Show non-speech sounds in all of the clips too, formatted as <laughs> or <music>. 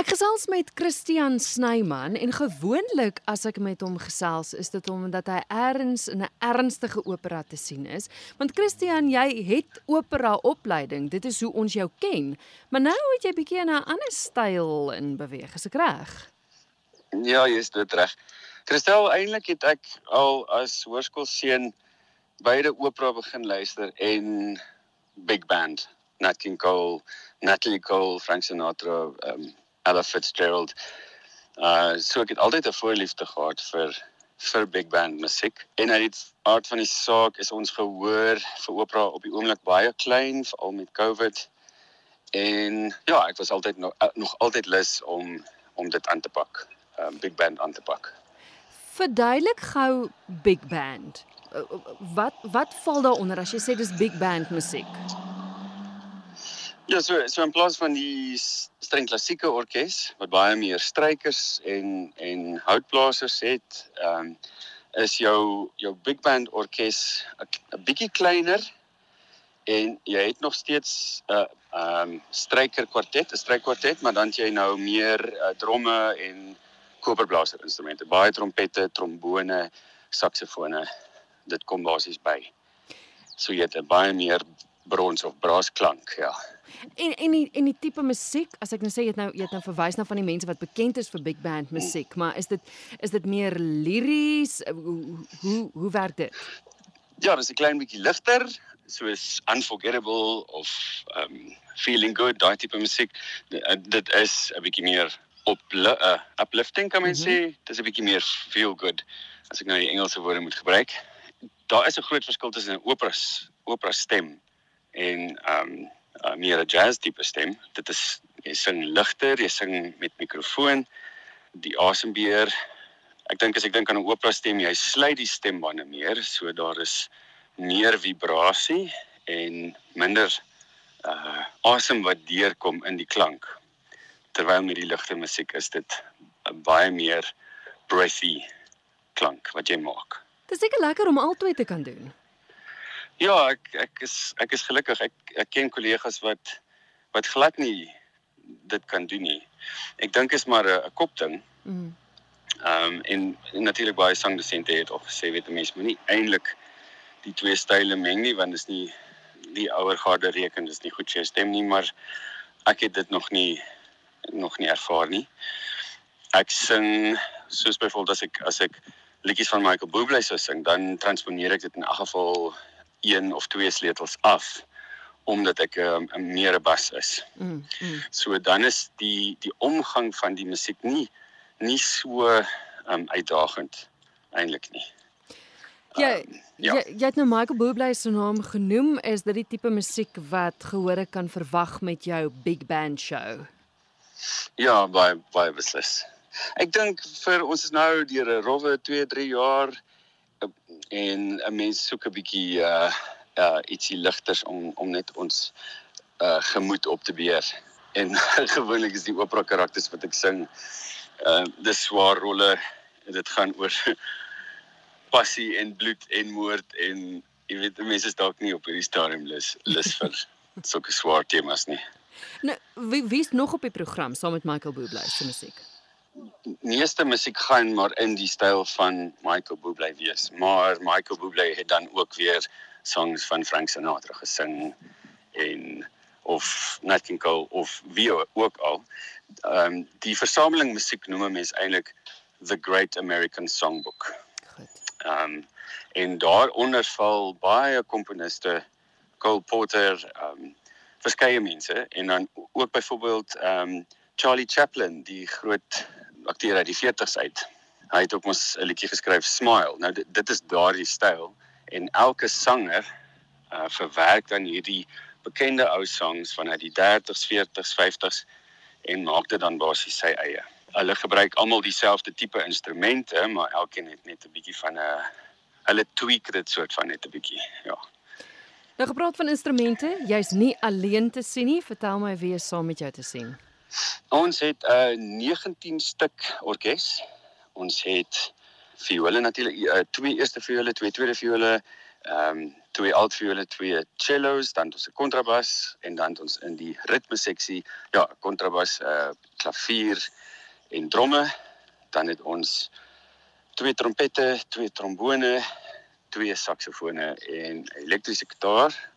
Ek gesels met Christian Snyman en gewoonlik as ek met hom gesels is dit omdat hy erns in 'n ernstige opera te sien is. Want Christian, jy het opera opleiding. Dit is hoe ons jou ken. Maar nou het jy bietjie in 'n ander styl in beweeg, is ek reg? Ja, jy's dit reg. Christel, eintlik het ek al as hoërskoolseun beide opera begin luister en big band, Nat King Cole, Natalie Cole, Frank Sinatra, um Ella Fitzgerald. Uh so ek het altyd 'n voorliefde gehad vir vir big band musiek. En uit die aard van die saak is ons gehoor vir opera op die oomblik baie klein, veral met COVID. En ja, ek was altyd nog nog altyd lus om om dit aan te pak. Um big band aan te pak. Verduidelik gou big band. Wat wat val daaronder as jy sê dis big band musiek? Ja, so so in plaas van die streng klassieke orkes wat baie meer strykers en en houtblasers het, ehm um, is jou jou big band orkes 'n bietjie kleiner en jy het nog steeds 'n uh, ehm um, stryker kwartet, 'n strykkwartet, maar dan jy nou meer uh, dromme en koperblaser instrumente, baie trompette, trombone, saksofone. Dit kom basies by. So jy het baie meer brons of braasklank, ja. En en die en die tipe musiek, as ek nou sê jy het nou jy het nou verwys na van die mense wat bekend is vir big band musiek, maar is dit is dit meer liries? Hoe hoe hoe werk dit? Ja, dis 'n klein bietjie ligter, soos unforgettable of um feeling good, daai tipe musiek. Dit is 'n bietjie meer op uh, uplifting kan mens mm -hmm. sê. Dis 'n bietjie meer feel good as ek nou die Engelse woorde moet gebruik. Daar is 'n groot verskil tussen 'n opera opera stem en um uh, meer 'n jazz tipe stem. Dit is jy sing ligter, jy sing met mikrofoon, die asembeheer. Ek dink as ek dink aan 'n opera stem, jy sluit die stembande meer, so daar is meer vibrasie en minder uh asem wat deurkom in die klank. Terwyl met die ligte musiek is dit 'n baie meer breathy klank wat jy maak. Dit is seker lekker om albei te kan doen. Ja, ek ek is ek is gelukkig. Ek ek ken kollegas wat wat glad nie dit kan doen nie. Ek dink is maar 'n kopding. Mm. Ehm um, en, en natuurlik baie sangdosente het ook gesê weet 'n mens moet nie eintlik die twee style meng nie want dit is nie die ouer garde reken dis nie goed vir jou stem nie, maar ek het dit nog nie nog nie ervaar nie. Ek sing soos byvoorbeeld as ek as ek liedjies van Michael Bublé sou sing, dan transponeer ek dit in 'n geval een of twee sleutels af omdat ek ehm, 'n um, meer 'n bas is. Mm, mm. So dan is die die omgang van die musiek nie nie so um, uitdagend eintlik nie. Ja, um, ja. Jy jy het nou Michael Bublé se naam genoem, is dit die tipe musiek wat gehore kan verwag met jou big band show? Ja, baie baie beslis. Ek dink vir ons is nou deur 'n rowwe 2, 3 jaar en 'n mens soek 'n bietjie uh uh ietsie ligters om om net ons uh gemoed op te beheer. <laughs> En <laughs> gewoonlik is die opera karakters wat ek sing uh dis swaar rolle. Dit gaan oor <laughs> passie en bloed en moord en jy weet mense is dalk nie op hierdie stadium lus lus vir sulke swaar temas nie. Nou wie wie's nog op die program saam met Michael Bublé se musiek? Meeste musiek gaan maar in die styl van Michael Bublé wees. Maar Michael Bublé het dan ook weer songs van Frank Sinatra gesing en of Nat King Cole of wie ook al. Ehm um, die versameling musiek noem mense eintlik The Great American Songbook. Goed. Ehm um, en daaronder val baie komponiste Cole Porter ehm um, verskeie mense en dan ook byvoorbeeld ehm um, Charlie Chaplin, die groot akteur uit die 40s uit. Hy het ook mos 'n liedjie geskryf Smile. Nou dit, dit is daardie styl en elke sanger uh verwerk dan hierdie bekende ou songs van uit die 30s, 40s, 50s en maak dit dan basies sy eie. Hulle gebruik almal dieselfde tipe instrumente, maar elkeen het net 'n bietjie van 'n hulle tweak dit soort van net 'n bietjie, ja. Nou gepraat van instrumente, jy's nie alleen te sien nie. Vertel my wie is saam met jou te sien? Ons het 'n uh, 19 stuk orkes. Ons het viole natuurlik, uh, twee eerste viole, twee tweede viole, ehm um, twee altviole, twee cellos, dan ons 'n kontrabas en dan ons in die ritme seksie ja, kontrabas, uh klavier en dromme. Dan het ons twee trompette, twee trombone, twee saksofone en elektriese gitaar.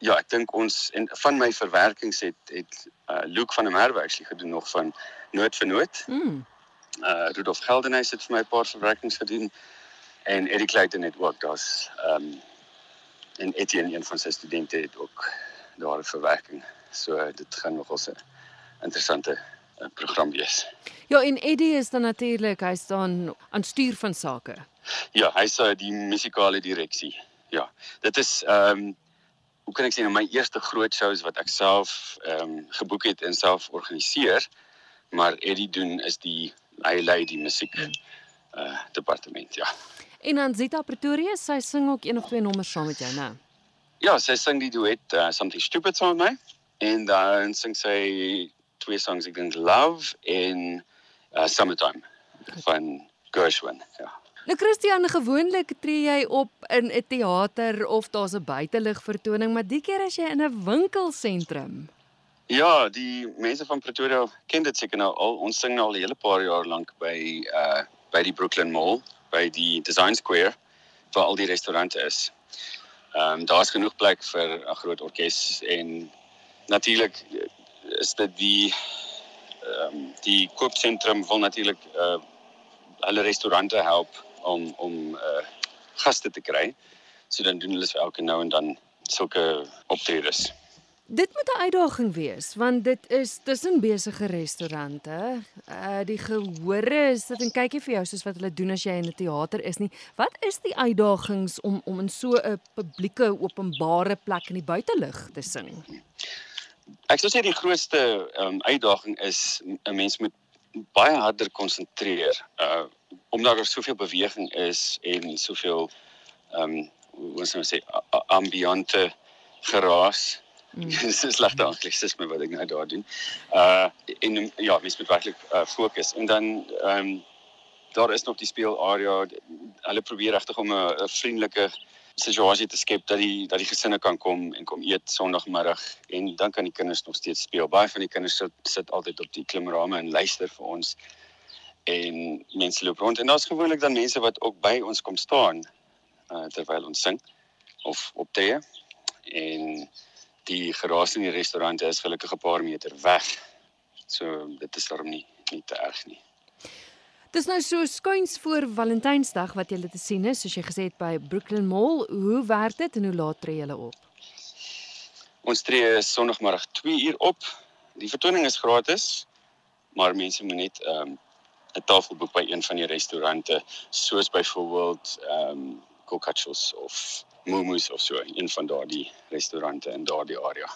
Ja, ek dink ons en van my verwerkings het het uh Luke van der Merwe actually gedoen nog van noot vir noot. Mm. Uh Rudolf Geldenhuys het vir my 'n paar verwerkings gedoen en Eddie Clayton het ook daar's ehm um, en Etienne een van sy studente het ook daar 'n verwerking. So dit gaan nogal 'n interessante uh, program wees. Ja, en Eddie is dan natuurlik, hy staan aan stuur van sake. Ja, hy's uh, die musikale direksie. Ja. Dit is ehm um, hoe kan ek sê nou my eerste groot shows wat ek self ehm um, geboek het en self organiseer. Maar Eddie doen is die hy lei die musiek uh departement, ja. En dan Zita Pretoria, sy sing ook een of twee nommers saam met jou, né? Ja, sy sing die duet uh, Something Stupid saam met my en dan sing sy twee songs ek dink Love en uh, Summertime van Gershwin. Ja. Nou Christian, gewoonlik tree jy op in 'n teater of daar's 'n buitelug vertoning, maar die keer as jy in 'n winkelsentrum. Ja, die mense van Pretoria ken dit seker nou al. Ons sing nou al 'n hele paar jaar lank by uh by die Brooklyn Mall, by die Design Square waar al die restaurante is. Ehm um, daar's genoeg plek vir 'n groot orkes en natuurlik is dit die ehm um, die koopsentrum wil natuurlik uh hulle restaurante help om om uh gaste te kry. So dan doen hulle vir elke nou en dan sulke optredes. Dit moet 'n uitdaging wees want dit is tussen besige restaurante. Uh die gehore is dit en kykie vir jou soos wat hulle doen as jy in 'n teater is nie. Wat is die uitdagings om om in so 'n publieke openbare plek in die buitelug te sing? Ek sou sê die grootste um, uitdaging is 'n mens moet baie harder konsentreer. Uh omdat daar soveel beweging is en soveel ehm um, hoe ons nou sê ambiante geraas. Mm. <laughs> Dis 'n slegte anglisisme wat ek nou daar doen. Uh en ja, mens moet werklik uh, fokus en dan ehm um, daar is nog die speelarea. Hulle probeer regtig om 'n vriendelike situasie te skep dat die dat die gesinne kan kom en kom eet Sondagmiddag en dan kan die kinders nog steeds speel. Baie van die kinders sit sit altyd op die klimrame en luister vir ons en mense loop rond en daar's gewoonlik dan mense wat ook by ons kom staan uh, terwyl ons sing of optree en die geraas in die restaurante is gelukkig 'n paar meter weg. So dit is daarom nie nie te erg nie. Dis nou so skuins voor Valentynsdag wat julle te sien is, soos jy gesê het by Brooklyn Mall. Hoe werk dit en hoe laat tree julle op? Ons tree Sondagmiddag 2 uur op. Die vertoning is gratis, maar mense moet net ehm um, 'n tafel boek by een van die restaurante, soos byvoorbeeld ehm um, Kokachos of Momo's of so, een van daardie restaurante in daardie area.